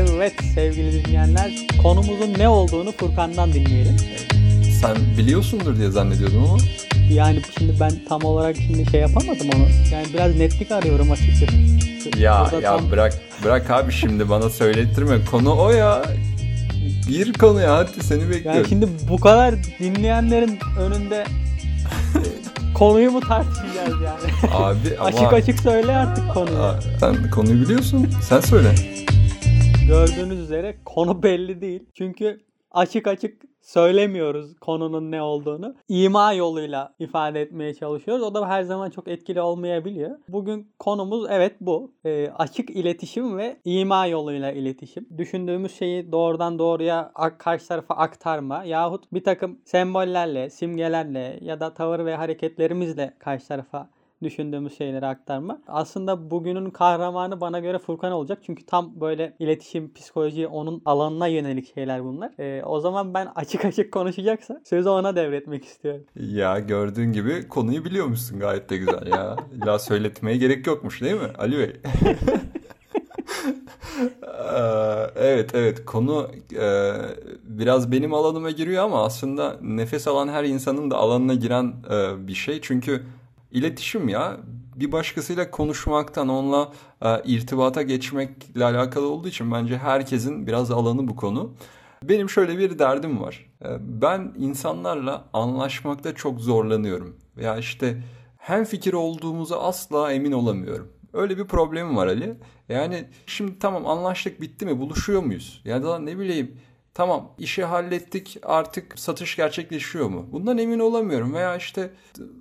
Evet sevgili dinleyenler konumuzun ne olduğunu Furkan'dan dinleyelim. Sen biliyorsundur diye zannediyordum ama. Yani şimdi ben tam olarak şimdi şey yapamadım onu. Yani biraz netlik arıyorum açıkçası. Ya Burada ya tam- bırak bırak abi şimdi bana söylettirme. Konu o ya. Bir konu ya hadi seni bekliyorum. Yani şimdi bu kadar dinleyenlerin önünde konuyu mu tartışacağız yani? Abi ama açık açık söyle artık konuyu. Sen konuyu biliyorsun. Sen söyle. Gördüğünüz üzere konu belli değil. Çünkü açık açık söylemiyoruz konunun ne olduğunu. İma yoluyla ifade etmeye çalışıyoruz. O da her zaman çok etkili olmayabiliyor. Bugün konumuz evet bu. Ee, açık iletişim ve ima yoluyla iletişim. Düşündüğümüz şeyi doğrudan doğruya karşı tarafa aktarma yahut bir takım sembollerle, simgelerle ya da tavır ve hareketlerimizle karşı tarafa düşündüğümüz şeyleri aktarma. Aslında bugünün kahramanı bana göre Furkan olacak. Çünkü tam böyle iletişim, psikoloji onun alanına yönelik şeyler bunlar. Ee, o zaman ben açık açık konuşacaksa sözü ona devretmek istiyorum. Ya gördüğün gibi konuyu biliyormuşsun gayet de güzel ya. İlla söyletmeye gerek yokmuş değil mi Ali Bey? Ee, evet evet konu e, biraz benim alanıma giriyor ama aslında nefes alan her insanın da alanına giren e, bir şey. Çünkü iletişim ya bir başkasıyla konuşmaktan onunla e, irtibata geçmekle alakalı olduğu için bence herkesin biraz alanı bu konu. Benim şöyle bir derdim var. E, Ben insanlarla anlaşmakta çok zorlanıyorum. Veya işte hem fikir olduğumuza asla emin olamıyorum. Öyle bir problemim var Ali. Yani şimdi tamam anlaştık bitti mi buluşuyor muyuz? Ya da ne bileyim tamam işi hallettik artık satış gerçekleşiyor mu? Bundan emin olamıyorum veya işte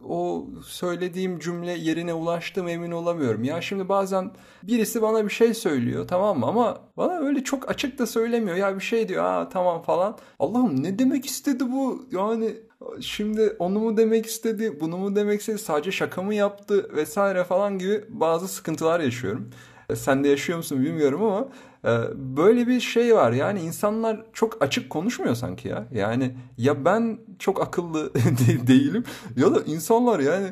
o söylediğim cümle yerine ulaştı mı emin olamıyorum. Ya şimdi bazen birisi bana bir şey söylüyor tamam mı ama bana öyle çok açık da söylemiyor. Ya bir şey diyor aa tamam falan. Allah'ım ne demek istedi bu? Yani Şimdi onu mu demek istedi, bunu mu demek istedi, sadece şaka mı yaptı vesaire falan gibi bazı sıkıntılar yaşıyorum. Sen de yaşıyor musun bilmiyorum ama e, böyle bir şey var. Yani insanlar çok açık konuşmuyor sanki ya. Yani ya ben çok akıllı de- değilim ya da insanlar yani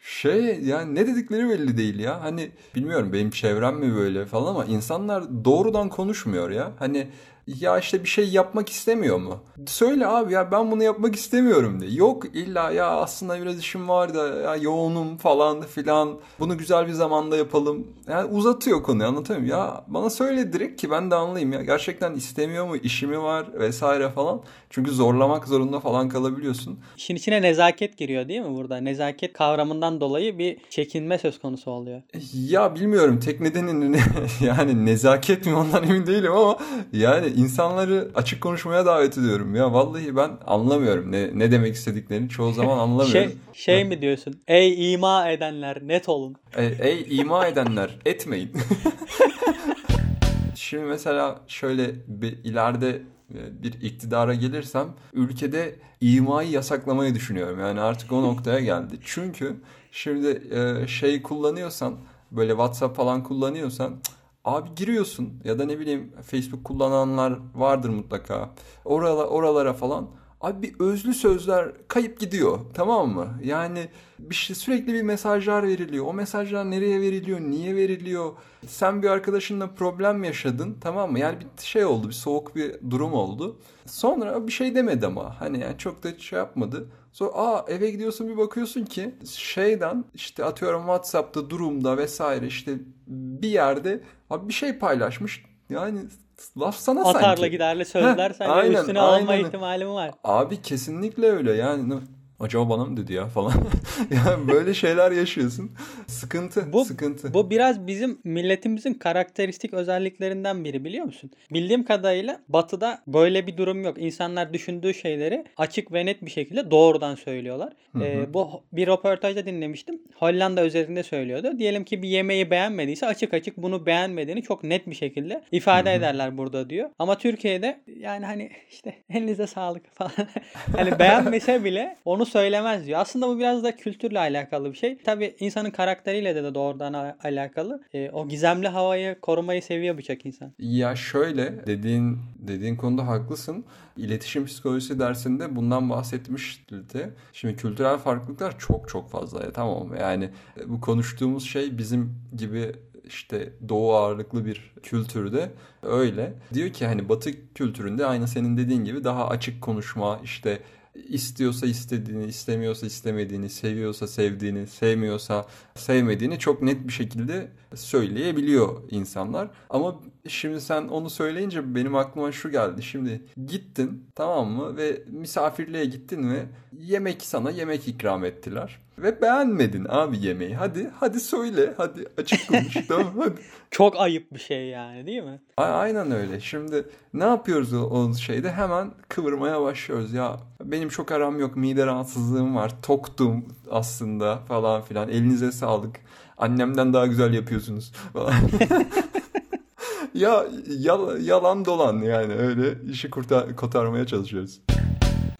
şey yani ne dedikleri belli değil ya. Hani bilmiyorum benim çevrem mi böyle falan ama insanlar doğrudan konuşmuyor ya. Hani ya işte bir şey yapmak istemiyor mu? Söyle abi ya ben bunu yapmak istemiyorum de. Yok illa ya aslında biraz işim var da ya yoğunum falan filan. Bunu güzel bir zamanda yapalım. Yani uzatıyor konuyu anlatıyor muyum? Ya bana söyle direkt ki ben de anlayayım ya. Gerçekten istemiyor mu? işi mi var vesaire falan. Çünkü zorlamak zorunda falan kalabiliyorsun. İşin içine nezaket giriyor değil mi burada? Nezaket kavramından dolayı bir çekinme söz konusu oluyor. Ya bilmiyorum tek nedeni ne- yani nezaket mi ondan emin değilim ama yani insanları açık konuşmaya davet ediyorum. Ya vallahi ben anlamıyorum ne, ne demek istediklerini çoğu zaman anlamıyorum. Şey, şey mi diyorsun? Ey ima edenler net olun. Ey, ey ima edenler etmeyin. Şimdi mesela şöyle bir ileride e, bir iktidara gelirsem ülkede imayı yasaklamayı düşünüyorum. Yani artık o noktaya geldi. Çünkü şimdi e, şey kullanıyorsan böyle WhatsApp falan kullanıyorsan cık, abi giriyorsun ya da ne bileyim Facebook kullananlar vardır mutlaka. Orala, oralara falan Abi bir özlü sözler kayıp gidiyor tamam mı? Yani bir şey sürekli bir mesajlar veriliyor. O mesajlar nereye veriliyor? Niye veriliyor? Sen bir arkadaşınla problem yaşadın tamam mı? Yani bir şey oldu, bir soğuk bir durum oldu. Sonra bir şey demedi ama hani yani çok da şey yapmadı. Sonra aa eve gidiyorsun bir bakıyorsun ki şeyden işte atıyorum WhatsApp'ta durumda vesaire işte bir yerde abi bir şey paylaşmış. Yani laf sana sanki. Atarla giderli sözler Heh, aynen, üstüne alma aynen. ihtimali mi var? Abi kesinlikle öyle yani acaba bana mı dedi ya falan. yani böyle şeyler yaşıyorsun. Sıkıntı, Bu, sıkıntı. bu biraz bizim milletimizin karakteristik özelliklerinden biri biliyor musun? Bildiğim kadarıyla batıda böyle bir durum yok. İnsanlar düşündüğü şeyleri açık ve net bir şekilde doğrudan söylüyorlar. Ee, bu bir röportajda dinlemiştim. Hollanda üzerinde söylüyordu. Diyelim ki bir yemeği beğenmediyse açık açık bunu beğenmediğini çok net bir şekilde ifade ederler burada diyor. Ama Türkiye'de yani hani işte elinize sağlık falan. hani beğenmese bile onu söylemez diyor. Aslında bu biraz da kültürle alakalı bir şey. Tabii insanın karakteriyle de, de doğrudan alakalı. Ee, o gizemli havayı korumayı seviyor birçok insan. Ya şöyle dediğin dediğin konuda haklısın. İletişim psikolojisi dersinde bundan bahsetmişti. Şimdi kültürel farklılıklar çok çok fazla ya tamam mı? Yani bu konuştuğumuz şey bizim gibi işte doğu ağırlıklı bir kültürde öyle. Diyor ki hani batı kültüründe aynı senin dediğin gibi daha açık konuşma işte istiyorsa istediğini, istemiyorsa istemediğini, seviyorsa sevdiğini, sevmiyorsa sevmediğini çok net bir şekilde söyleyebiliyor insanlar. Ama şimdi sen onu söyleyince benim aklıma şu geldi. Şimdi gittin tamam mı ve misafirliğe gittin ve yemek sana yemek ikram ettiler. Ve beğenmedin abi yemeği. Hadi hadi söyle. Hadi açık konuş. tamam hadi. Çok ayıp bir şey yani değil mi? A- Aynen öyle. Şimdi ne yapıyoruz o, o şeyde? Hemen kıvırmaya başlıyoruz. Ya benim çok aram yok. Mide rahatsızlığım var. Toktum aslında falan filan. Elinize sağlık. Annemden daha güzel yapıyorsunuz falan. ya yal- yalan dolan yani öyle işi kurtar kotarmaya çalışıyoruz.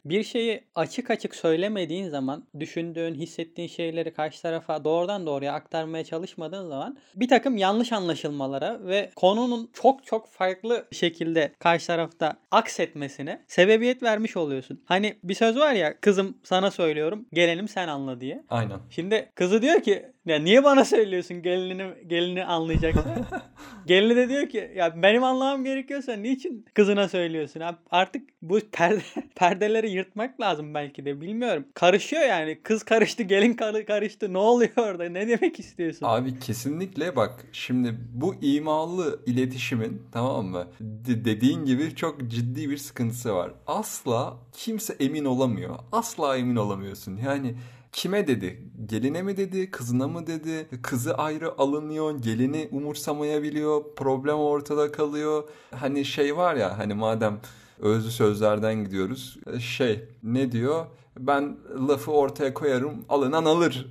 Bir şeyi açık açık söylemediğin zaman, düşündüğün, hissettiğin şeyleri karşı tarafa doğrudan doğruya aktarmaya çalışmadığın zaman bir takım yanlış anlaşılmalara ve konunun çok çok farklı şekilde karşı tarafta aksetmesine sebebiyet vermiş oluyorsun. Hani bir söz var ya kızım sana söylüyorum gelenim sen anla diye. Aynen. Şimdi kızı diyor ki ya niye bana söylüyorsun gelinini gelini anlayacaksın. Gelini de diyor ki ya benim anlamam gerekiyorsa niçin kızına söylüyorsun? Abi artık bu perde, perdeleri yırtmak lazım belki de bilmiyorum. Karışıyor yani. Kız karıştı, gelin kar- karıştı. Ne oluyor orada? Ne demek istiyorsun? Abi kesinlikle bak şimdi bu imalı iletişimin tamam mı de- dediğin gibi çok ciddi bir sıkıntısı var. Asla kimse emin olamıyor. Asla emin olamıyorsun. Yani kime dedi? Geline mi dedi? Kızına mı dedi? Kızı ayrı alınıyor. Gelini umursamayabiliyor. Problem ortada kalıyor. Hani şey var ya hani madem özlü sözlerden gidiyoruz. Şey ne diyor? Ben lafı ortaya koyarım alınan alır.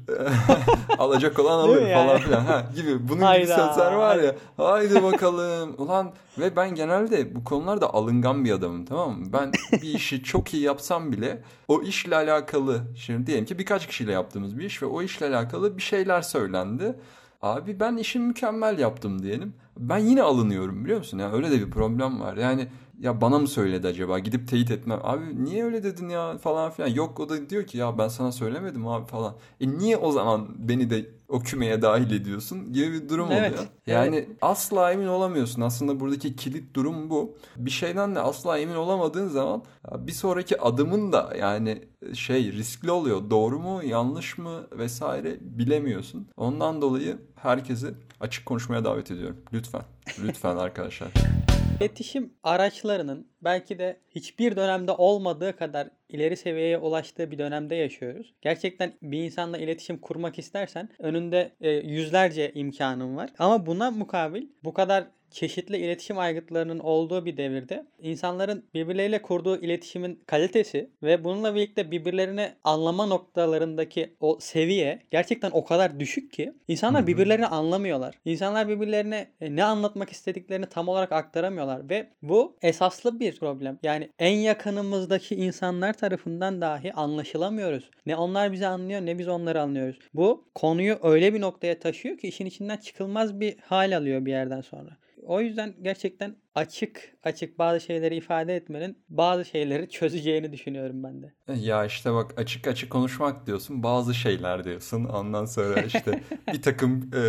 Alacak olan alır falan yani? filan. Ha, gibi bunun gibi Hayda. sözler var ya. Haydi bakalım. Ulan ve ben genelde bu konularda alıngan bir adamım tamam mı? Ben bir işi çok iyi yapsam bile o işle alakalı şimdi diyelim ki birkaç kişiyle yaptığımız bir iş ve o işle alakalı bir şeyler söylendi. Abi ben işimi mükemmel yaptım diyelim. Ben yine alınıyorum biliyor musun? Ya öyle de bir problem var. Yani ya bana mı söyledi acaba? Gidip teyit etmem. Abi niye öyle dedin ya falan filan. Yok o da diyor ki ya ben sana söylemedim abi falan. E niye o zaman beni de o kümeye dahil ediyorsun gibi bir durum Evet, oluyor. Yani asla emin olamıyorsun. Aslında buradaki kilit durum bu. Bir şeyden de asla emin olamadığın zaman bir sonraki adımın da yani şey riskli oluyor. Doğru mu, yanlış mı vesaire bilemiyorsun. Ondan dolayı herkesi açık konuşmaya davet ediyorum. Lütfen. Lütfen arkadaşlar. İletişim araçlarının belki de hiçbir dönemde olmadığı kadar ileri seviyeye ulaştığı bir dönemde yaşıyoruz. Gerçekten bir insanla iletişim kurmak istersen önünde e, yüzlerce imkanın var. Ama buna mukabil bu kadar çeşitli iletişim aygıtlarının olduğu bir devirde insanların birbirleriyle kurduğu iletişimin kalitesi ve bununla birlikte birbirlerini anlama noktalarındaki o seviye gerçekten o kadar düşük ki insanlar Hı hı. birbirlerini anlamıyorlar. İnsanlar birbirlerine e, ne anlatmak istediklerini tam olarak aktaramıyorlar ve bu esaslı bir problem. Yani en yakınımızdaki insanlar tarafından dahi anlaşılamıyoruz. Ne onlar bizi anlıyor ne biz onları anlıyoruz. Bu konuyu öyle bir noktaya taşıyor ki işin içinden çıkılmaz bir hal alıyor bir yerden sonra. O yüzden gerçekten açık açık bazı şeyleri ifade etmenin bazı şeyleri çözeceğini düşünüyorum ben de. Ya işte bak açık açık konuşmak diyorsun bazı şeyler diyorsun ondan sonra işte bir takım e,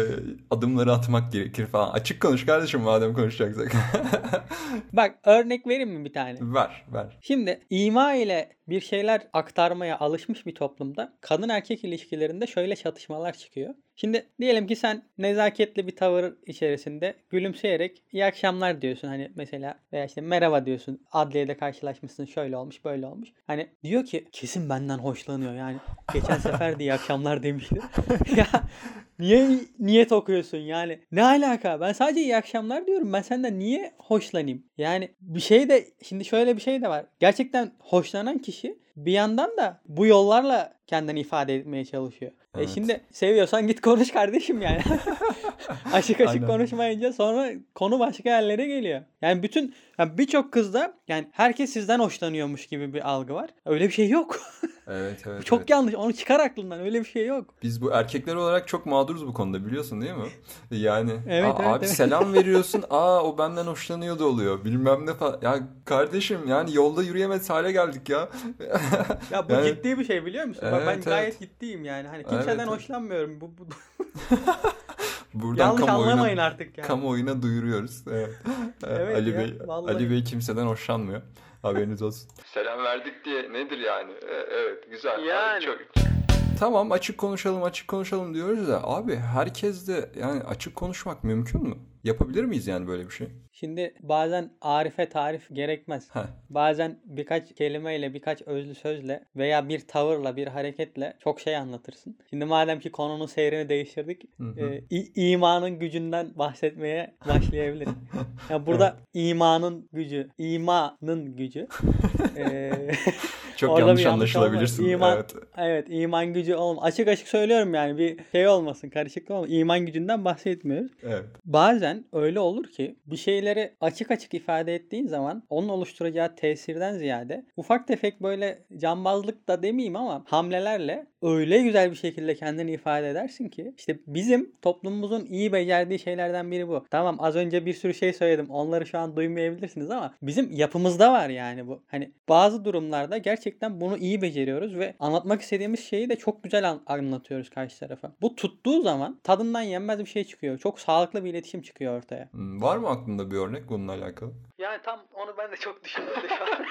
adımları atmak gerekir falan. Açık konuş kardeşim madem konuşacaksak. Bak örnek vereyim mi bir tane? ver ver. Şimdi ima ile bir şeyler aktarmaya alışmış bir toplumda kadın erkek ilişkilerinde şöyle çatışmalar çıkıyor. Şimdi diyelim ki sen nezaketli bir tavır içerisinde gülümseyerek iyi akşamlar diyorsun hani mesela veya işte merhaba diyorsun adliyede karşılaşmışsın şöyle olmuş böyle olmuş. Hani diyor ki kesin benden hoşlanıyor yani. Geçen sefer de iyi akşamlar demişti. ya niye niyet okuyorsun yani? Ne alaka? Ben sadece iyi akşamlar diyorum. Ben senden niye hoşlanayım? Yani bir şey de şimdi şöyle bir şey de var. Gerçekten hoşlanan kişi bir yandan da bu yollarla kendini ifade etmeye çalışıyor. E Evet. şimdi seviyorsan git konuş kardeşim yani. açık açık Aynen. konuşmayınca sonra konu başka yerlere geliyor. Yani bütün yani birçok kızda yani herkes sizden hoşlanıyormuş gibi bir algı var. Öyle bir şey yok. Evet evet. Çok evet. yanlış. Onu çıkar aklından. Öyle bir şey yok. Biz bu erkekler olarak çok mağduruz bu konuda biliyorsun değil mi? Yani Evet, "Aa, evet, abi evet. selam veriyorsun. Aa o benden hoşlanıyor da oluyor. Bilmem ne falan. Ya kardeşim yani yolda yürüyemez hale geldik ya. Ya bu Yani- ciddi bir şey biliyor musun? Bak ben Evet, gayet evet. ciddiyim yani. Hani kimseden Evet, evet. hoşlanmıyorum. Bu, bu Buradan Yanlış kamuoyuna, anlamayın artık yani. kamuoyuna duyuruyoruz. Evet. Evet Ali ya, Bey vallahi. Ali Bey kimseden hoşlanmıyor. Haberiniz olsun. Selam verdik diye nedir yani? Evet güzel. Yani. Çok... Tamam açık konuşalım açık konuşalım diyoruz da abi herkes de yani açık konuşmak mümkün mü? Yapabilir miyiz yani böyle bir şey? Şimdi bazen arife tarif gerekmez. Heh. Bazen birkaç kelimeyle, birkaç özlü sözle veya bir tavırla, bir hareketle çok şey anlatırsın. Şimdi madem ki konunun seyrini değiştirdik, Hı hı. e, imanın gücünden bahsetmeye başlayabilirim. Yani burada imanın gücü, imanın gücü. e, Çok Orada yanlış yanlış anlaşılabilirsin. İman- Evet. Evet iman gücü olm açık açık söylüyorum yani bir şey olmasın karışıklık olmasın. İman gücünden bahsetmiyoruz. Evet. Bazen öyle olur ki bir şeyleri açık açık ifade ettiğin zaman onun oluşturacağı tesirden ziyade ufak tefek böyle cambazlık da demeyeyim ama hamlelerle öyle güzel bir şekilde kendini ifade edersin ki işte bizim toplumumuzun iyi becerdiği şeylerden biri bu. Tamam az önce bir sürü şey söyledim. Onları şu an duymayabilirsiniz ama bizim yapımızda var yani bu. Hani bazı durumlarda gerçekten bunu iyi beceriyoruz ve anlatmak istediğimiz şeyi de çok güzel an- anlatıyoruz karşı tarafa. Bu tuttuğu zaman tadından yenmez bir şey çıkıyor. Çok sağlıklı bir iletişim çıkıyor ortaya. Hmm, Var mı aklında bir örnek bununla alakalı? Yani tam onu ben de çok düşündüm şu an.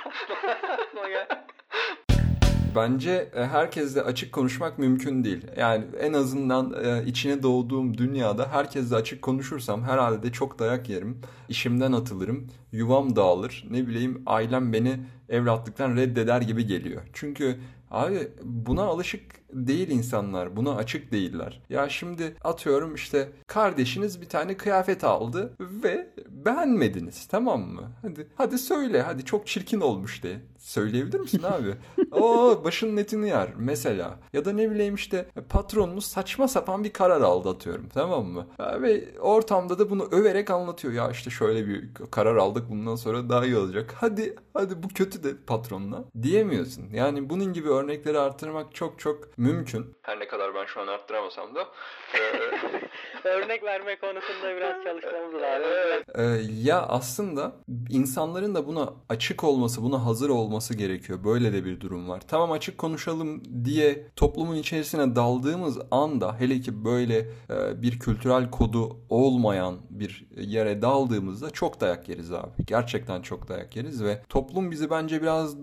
Bence e, herkesle açık konuşmak mümkün değil. Yani en azından e, içine doğduğum dünyada herkesle açık konuşursam herhalde çok dayak yerim. İşimden atılırım. Yuvam dağılır. Ne bileyim ailem beni evlatlıktan reddeder gibi geliyor. Çünkü abi buna alışık değil insanlar. Buna açık değiller. Ya şimdi atıyorum işte kardeşiniz bir tane kıyafet aldı ve beğenmediniz tamam mı? Hadi hadi söyle hadi çok çirkin olmuş de. Söyleyebilir misin abi? O başının etini yer mesela. Ya da ne bileyim işte patronunuz saçma sapan bir karar aldı atıyorum tamam mı? Ha, Ve ortamda da bunu överek anlatıyor. Ya işte şöyle bir karar aldık bundan sonra daha iyi olacak. Hadi hadi bu kötü de patronuna diyemiyorsun. Yani bunun gibi örnekleri artırmak çok çok mümkün. Her ne kadar ben şu an arttıramasam da. Örnek verme konusunda biraz çalışmamız lazım. Ee, ya aslında insanların da buna açık olması, buna hazır olması gerekiyor. Böyle de bir durum var. Tamam açık konuşalım diye toplumun içerisine daldığımız anda hele ki böyle e, bir kültürel kodu olmayan bir yere daldığımızda çok dayak yeriz abi. Gerçekten çok dayak yeriz ve toplum bizi bence biraz e,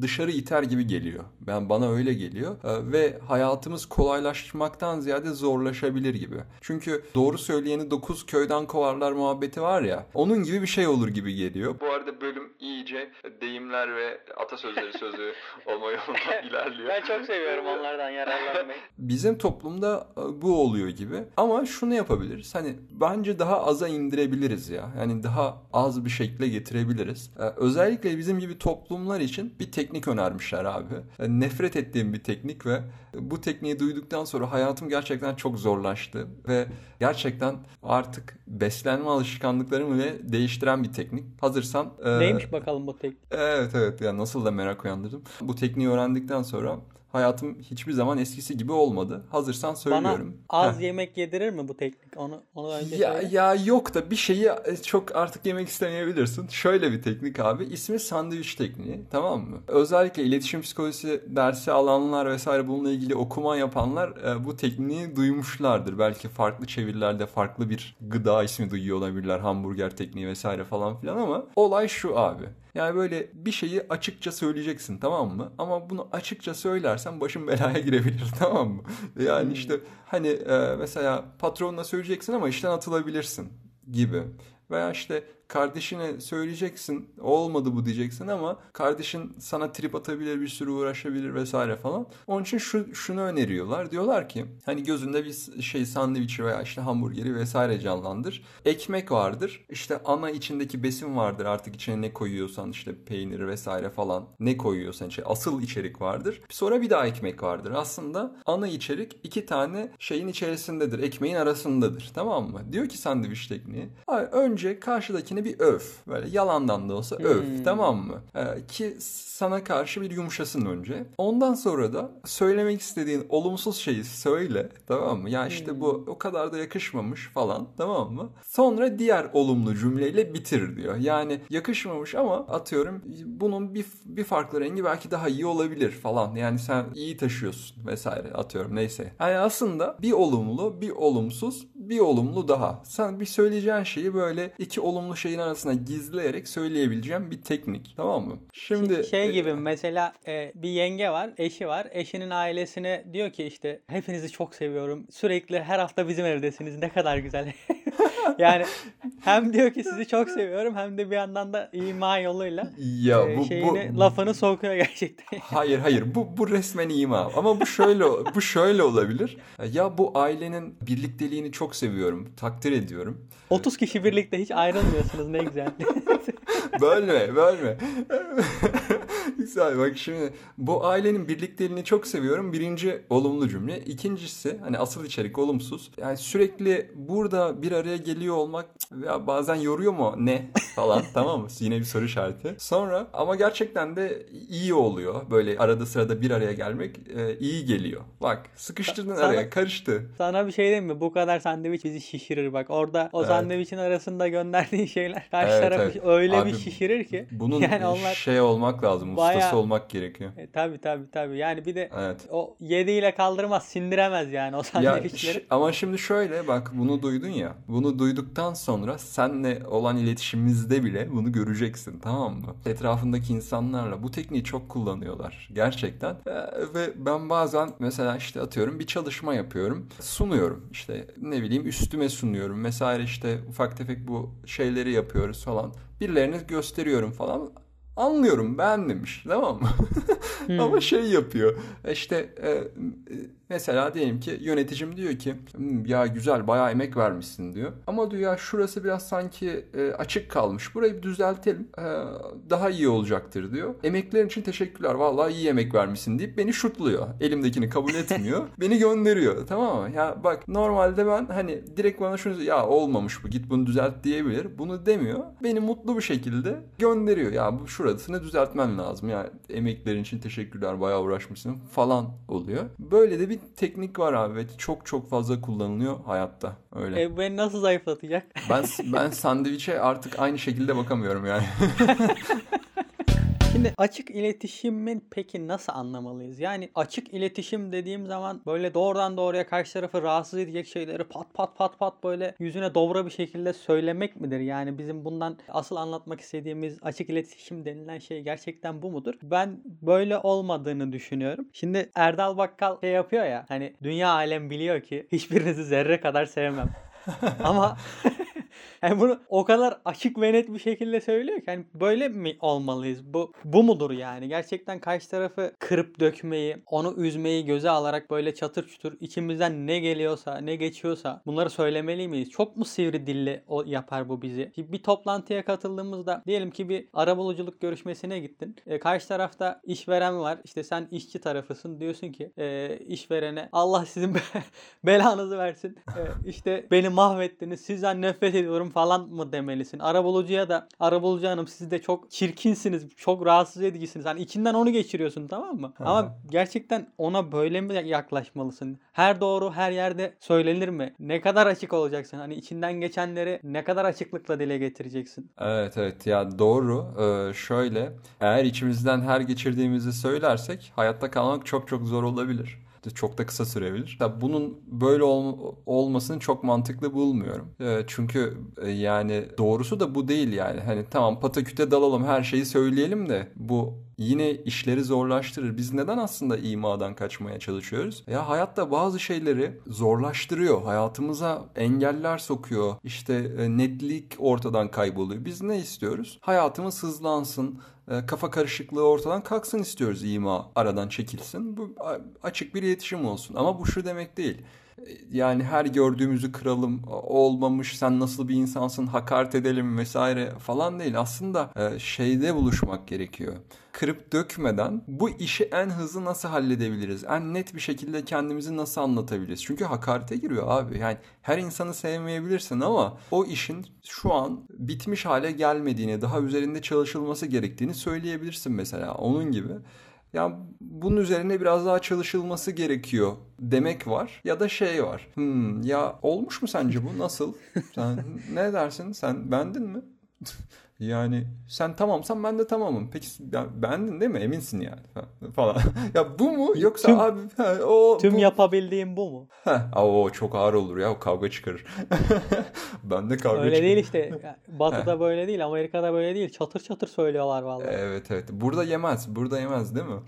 dışarı iter gibi geliyor. Ben bana öyle geliyor E, ve hayatımız kolaylaşmaktan ziyade zorlaşabilir gibi. Çünkü doğru söyleyeni dokuz köyden kovarlar muhabbeti var ya. Onun gibi bir şey olur gibi geliyor. Bu arada bölüm iyice deyimler ve atasözleri sözü olma yolunda ilerliyor. Ben çok seviyorum onlardan yararlanmayı. Bizim toplumda e, bu oluyor gibi. Ama şunu yapabiliriz. Hani bence daha aza indirebiliriz ya. Yani daha az bir şekle getirebiliriz. E, Özellikle bizim gibi toplumlar için bir teknik önermişler abi. E, Nefret ettiğim bir teknik ve bu tekniği duyduktan sonra hayatım gerçekten çok zorlaştı ve gerçekten artık beslenme alışkanlıklarımı bile değiştiren bir teknik. Hazırsan e, Neymiş bakalım bu tek? Evet evet ya nasıl da merak uyandırdım. Bu tekniği öğrendikten sonra hayatım hiçbir zaman eskisi gibi olmadı. Hazırsan söylüyorum. Bana az Heh. yemek yedirir mi bu teknik? Onu onu önce Ya, söyle. ya yok da bir şeyi e, çok artık yemek istemeyebilirsin. Şöyle bir teknik abi. İsmi sandviç tekniği. Tamam mı? Özellikle iletişim psikolojisi dersi alanlar vesaire bununla ilgili okuma yapanlar e, bu tekniği duymuşlardır. Belki farklı çevirilerde farklı bir gıda ismi duyuyor olabilirler. Hamburger tekniği vesaire falan filan ama olay şu abi. Yani böyle bir şeyi açıkça söyleyeceksin tamam mı? Ama bunu açıkça söylersen başın belaya girebilir tamam mı? Yani işte hani e, mesela patronuna söyleyeceksin ama işten atılabilirsin gibi. Veya işte kardeşine söyleyeceksin olmadı bu diyeceksin ama kardeşin sana trip atabilir bir sürü uğraşabilir vesaire falan. Onun için şu, şunu öneriyorlar. Diyorlar ki hani gözünde bir şey sandviçi veya işte hamburgeri vesaire canlandır. Ekmek vardır. İşte ana içindeki besin vardır artık içine ne koyuyorsan işte peynir vesaire falan ne koyuyorsan işte asıl içerik vardır. Sonra bir daha ekmek vardır. Aslında ana içerik iki tane şeyin içerisindedir. Ekmeğin arasındadır. Tamam mı? Diyor ki sandviç tekniği. Önce karşıdakini bir öf. Böyle yalandan da olsa öf. Hmm. Tamam mı? Ee, ki sana karşı bir yumuşasın önce. Ondan sonra da söylemek istediğin olumsuz şeyi söyle. Tamam mı? Ya işte bu o kadar da yakışmamış falan. Tamam mı? Sonra diğer olumlu cümleyle bitir diyor. Yani yakışmamış ama atıyorum bunun bir, bir farklı rengi belki daha iyi olabilir falan. Yani sen iyi taşıyorsun vesaire atıyorum neyse. Yani aslında bir olumlu bir olumsuz bir olumlu daha. Sen bir söyleyeceğin şeyi böyle iki olumlu şeyin arasına gizleyerek söyleyebileceğin bir teknik. Tamam mı? Şimdi Şey gibi mesela e, bir yenge var, eşi var. Eşinin ailesine diyor ki işte hepinizi çok seviyorum. Sürekli her hafta bizim evdesiniz. Ne kadar güzel. yani hem diyor ki sizi çok seviyorum hem de bir yandan da ima yoluyla ya e, bu, şeyini bu lafını sokuyor gerçekten. Hayır hayır bu bu resmen ima. Ama bu şöyle bu şöyle olabilir. Ya bu ailenin birlikteliğini çok seviyorum, takdir ediyorum. 30 kişi birlikte hiç ayrılmıyorsunuz ne güzel. bölme, bölme. Güzel bak şimdi bu ailenin birlikteliğini çok seviyorum. Birinci olumlu cümle. İkincisi hani asıl içerik olumsuz. Yani sürekli burada bir araya geliyor olmak ya bazen yoruyor mu ne falan tamam mı? Yine bir soru işareti. Sonra ama gerçekten de iyi oluyor. Böyle arada sırada bir araya gelmek e, iyi geliyor. Bak sıkıştırdın Sana- araya karıştı. Sana bir şey diyeyim mi? Bu kadar sandviç bizi şişirir bak. Orada o Evet. sandviçin arasında gönderdiğin şeyler karşı Evet, tarafı evet. öyle Abi, bir şişirir ki. Bunun yani onlar şey olmak lazım. Ustası Bayağı- olmak gerekiyor. e, tabii tabii tabii. Yani bir de Evet. o yediyle kaldırmaz, sindiremez yani o Ya sandviçleri. ş- ama şimdi şöyle bak bunu duydun ya. Bunu duyduktan sonra senle olan iletişimimizde bile bunu göreceksin tamam mı? Etrafındaki insanlarla bu tekniği çok kullanıyorlar gerçekten. Ee, ve ben bazen mesela işte atıyorum bir çalışma yapıyorum. Sunuyorum işte ne bileyim üstüme sunuyorum. Vesaire işte ufak tefek bu şeyleri yapıyoruz falan. Birilerine gösteriyorum falan. Anlıyorum beğenmemiş tamam mı? Ama şey yapıyor. İşte e, mesela diyelim ki yöneticim diyor ki "Hmm, ya güzel bayağı emek vermişsin diyor. Ama diyor ya şurası biraz sanki e, açık kalmış. Burayı bir düzeltelim. E, daha iyi olacaktır diyor. Emeklerin için teşekkürler. Vallahi iyi emek vermişsin deyip beni şutluyor. Elimdekini kabul etmiyor. beni gönderiyor. Tamam mı? Ya bak normalde ben hani direkt bana şunu ya olmamış bu git bunu düzelt diyebilir. Bunu demiyor. Beni mutlu bir şekilde gönderiyor. Ya bu şurasını düzeltmen lazım. Ya emeklerin için teşekkürler bayağı uğraşmışsın falan oluyor. Böyle de bir teknik var abi ve çok çok fazla kullanılıyor hayatta. Öyle. E, beni nasıl zayıflatacak? Ben ben sandviçe artık aynı şekilde bakamıyorum yani. Şimdi açık iletişimin peki nasıl anlamalıyız? Yani açık iletişim dediğim zaman böyle doğrudan doğruya karşı tarafı rahatsız edecek şeyleri pat pat pat pat böyle yüzüne dobra bir şekilde söylemek midir? Yani bizim bundan asıl anlatmak istediğimiz açık iletişim denilen şey gerçekten bu mudur? Ben böyle olmadığını düşünüyorum. Şimdi Erdal Bakkal şey yapıyor ya hani dünya alem biliyor ki hiçbirinizi zerre kadar sevmem. Ama yani bunu o kadar açık ve net bir şekilde söylüyor ki hani böyle mi olmalıyız? Bu bu mudur yani? Gerçekten karşı tarafı kırıp dökmeyi, onu üzmeyi göze alarak böyle çatır çutur içimizden ne geliyorsa, ne geçiyorsa bunları söylemeli miyiz? Çok mu sivri dilli o yapar bu bizi? Bir toplantıya katıldığımızda diyelim ki bir arabuluculuk görüşmesine gittin. E, karşı tarafta işveren var. İşte sen işçi tarafısın. Diyorsun ki e, işverene Allah sizin be- belanızı versin. E, işte beni mahvettiniz. Sizden nefret ediyorum falan mı demelisin? Arabulucuya da arabulucu hanım siz de çok çirkinsiniz. Çok rahatsız edicisiniz. Hani içinden onu geçiriyorsun tamam mı? Hı Ama gerçekten ona böyle mi yaklaşmalısın? Her doğru her yerde söylenir mi? Ne kadar açık olacaksın? Hani içinden geçenleri ne kadar açıklıkla dile getireceksin? Evet evet ya doğru. Ee, şöyle eğer içimizden her geçirdiğimizi söylersek hayatta kalmak çok çok zor olabilir. Çok da kısa sürebilir. Tabii bunun böyle ol- olmasını çok mantıklı bulmuyorum. Ee, çünkü e, yani doğrusu da bu değil yani. Hani tamam pataküte dalalım her şeyi söyleyelim de bu yine işleri zorlaştırır. Biz neden aslında imadan kaçmaya çalışıyoruz? Ya hayatta bazı şeyleri zorlaştırıyor. Hayatımıza engeller sokuyor. İşte e, netlik ortadan kayboluyor. Biz ne istiyoruz? Hayatımız hızlansın. E, Kafa karışıklığı ortadan kalksın istiyoruz ima aradan çekilsin. Bu açık bir iletişim olsun. Ama bu şu demek değil. Yani her gördüğümüzü kıralım, olmamış sen nasıl bir insansın hakaret edelim vesaire falan değil. Aslında e, şeyde buluşmak gerekiyor. Kırıp dökmeden bu işi en hızlı nasıl halledebiliriz? En net bir şekilde kendimizi nasıl anlatabiliriz? Çünkü hakarete giriyor abi. Yani her insanı sevmeyebilirsin ama o işin şu an bitmiş hale gelmediğini, daha üzerinde çalışılması gerektiğini söyleyebilirsin mesela. Onun gibi. Ya bunun üzerine biraz daha çalışılması gerekiyor demek var ya da şey var. Hmm, ya olmuş mu sence bu nasıl? Sen ne dersin? Sen beğendin mi? Yani sen tamamsan ben de tamamım. Peki ya, beğendin değil mi? Eminsin yani falan. ya bu mu yoksa Tüm- abi ha, o Tüm bu. yapabildiğim bu mu? Heh, o çok ağır olur ya o kavga çıkarır. ben de kavga Öyle çıkarır. değil işte. Batı'da böyle değil, Amerika'da böyle değil. Çatır çatır söylüyorlar vallahi. Evet evet. Burada yemez. Burada yemez değil mi?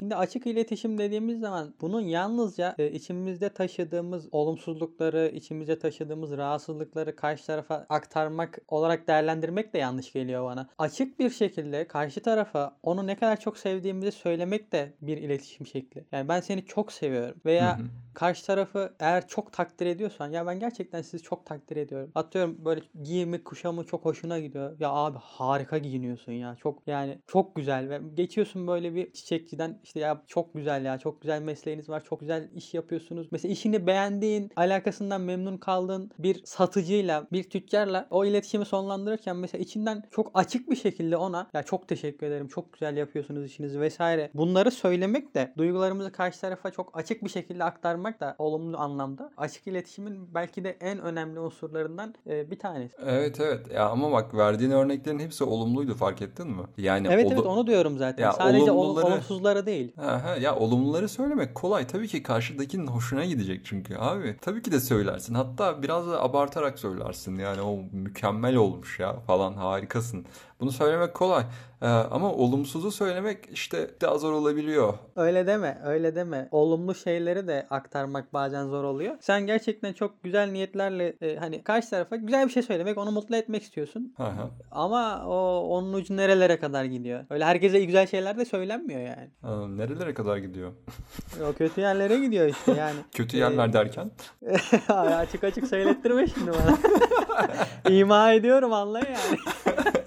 Şimdi açık iletişim dediğimiz zaman bunun yalnızca e, içimizde taşıdığımız olumsuzlukları, içimizde taşıdığımız rahatsızlıkları karşı tarafa aktarmak olarak değerlendirmek de yanlış geliyor bana. Açık bir şekilde karşı tarafa onu ne kadar çok sevdiğimizi söylemek de bir iletişim şekli. Yani ben seni çok seviyorum veya Hı hı. karşı tarafı eğer çok takdir ediyorsan ya ben gerçekten sizi çok takdir ediyorum. Atıyorum böyle giyimi kuşamı çok hoşuna gidiyor. Ya abi harika giyiniyorsun ya. Çok yani çok güzel ve geçiyorsun böyle bir çiçekçiden işte ya çok güzel ya çok güzel mesleğiniz var. Çok güzel iş yapıyorsunuz. Mesela işini beğendiğin, alakasından memnun kaldığın bir satıcıyla, bir tüccarla o iletişimi sonlandırırken mesela içinden çok açık bir şekilde ona ya çok teşekkür ederim. Çok güzel yapıyorsunuz işinizi vesaire. Bunları söylemek de duygularımızı karşı tarafa çok açık bir şekilde aktarmak da olumlu anlamda açık iletişimin belki de en önemli unsurlarından e, bir tanesi. Evet evet. Ya ama bak verdiğin örneklerin hepsi olumluydu fark ettin mi? Yani Evet evet onu diyorum zaten. Ya Sadece olum- olumluları- olumsuzları değil. Ha, ha, ya olumluları söylemek kolay. Tabii ki karşıdakinin hoşuna gidecek çünkü abi. Tabii ki de söylersin. Hatta biraz da abartarak söylersin. Yani o mükemmel olmuş ya falan harikasın. Bunu söylemek kolay. Ee, ama olumsuzu söylemek işte daha zor olabiliyor. Öyle deme, öyle deme. Olumlu şeyleri de aktarmak bazen zor oluyor. Sen gerçekten çok güzel niyetlerle e, hani karşı tarafa güzel bir şey söylemek, onu mutlu etmek istiyorsun. Ha, ha. Ama o onun ucu nerelere kadar gidiyor? Öyle herkese güzel şeyler de söylenmiyor yani. Aa, nerelere kadar gidiyor? O kötü yerlere gidiyor işte yani. Kötü Ee, yerler derken? Ay, açık açık söylettirme şimdi bana. İma ediyorum anla yani.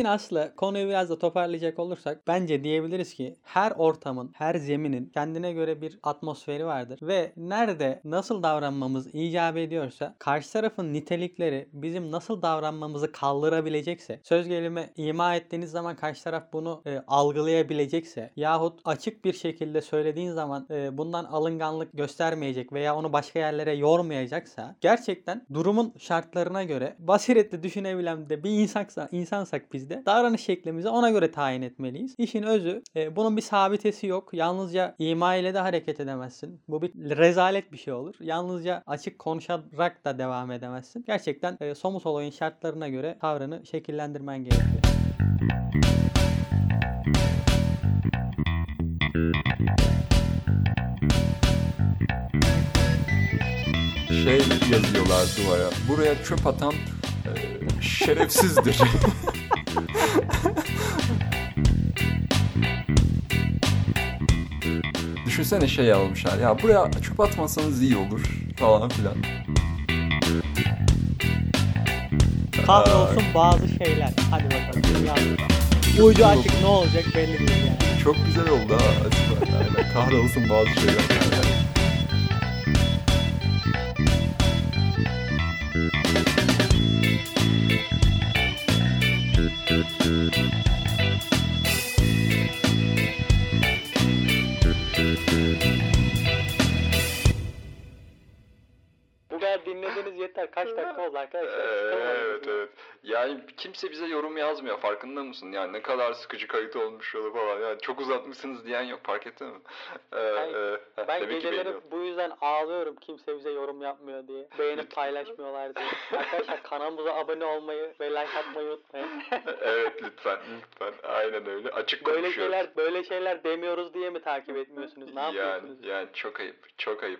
İşin aslı konuyu biraz da toparlayacak olursak bence diyebiliriz ki her ortamın, her zeminin kendine göre bir atmosferi vardır. Ve nerede nasıl davranmamız icap ediyorsa karşı tarafın nitelikleri bizim nasıl davranmamızı kaldırabilecekse söz gelimi ima ettiğiniz zaman karşı taraf bunu e, algılayabilecekse yahut açık bir şekilde söylediğin zaman e, bundan alınganlık göstermeyecek veya onu başka yerlere yormayacaksa gerçekten durumun şartlarına göre basiretli düşünebilen de bir insansa, insansak biz de davranış şeklimizi ona göre tayin etmeliyiz. İşin özü e, bunun bir sabitesi yok. Yalnızca ima ile de hareket edemezsin. Bu bir rezalet bir şey olur. Yalnızca açık konuşarak da devam edemezsin. Gerçekten e, somut olayın şartlarına göre tavrını şekillendirmen gerekiyor. Şey yazıyorlar duvara. Buraya çöp atan e, şerefsizdir. Düşünsene şey almışlar. Ya buraya çöp atmasanız iyi olur falan filan. Kahrolsun bazı şeyler. Hadi bakalım. Yaz. Ucu açık ne olacak belli değil yani. Çok güzel oldu ha. Kahrolsun bazı şeyler. Kimse bize yorum yazmıyor farkında mısın? Yani ne kadar sıkıcı kayıt olmuş yolu falan. Yani çok uzatmışsınız diyen yok fark ettin mi? Ee, Hayır, e, Ben geceleri bu yüzden ağlıyorum kimse bize yorum yapmıyor diye. Beğenip paylaşmıyorlar diye. Arkadaşlar kanalımıza abone olmayı ve like atmayı unutmayın. evet lütfen lütfen. Aynen öyle. Açık böyle konuşuyoruz. şeyler böyle şeyler demiyoruz diye mi takip etmiyorsunuz? Ne yani, yapıyorsunuz? yani çok ayıp. Çok ayıp.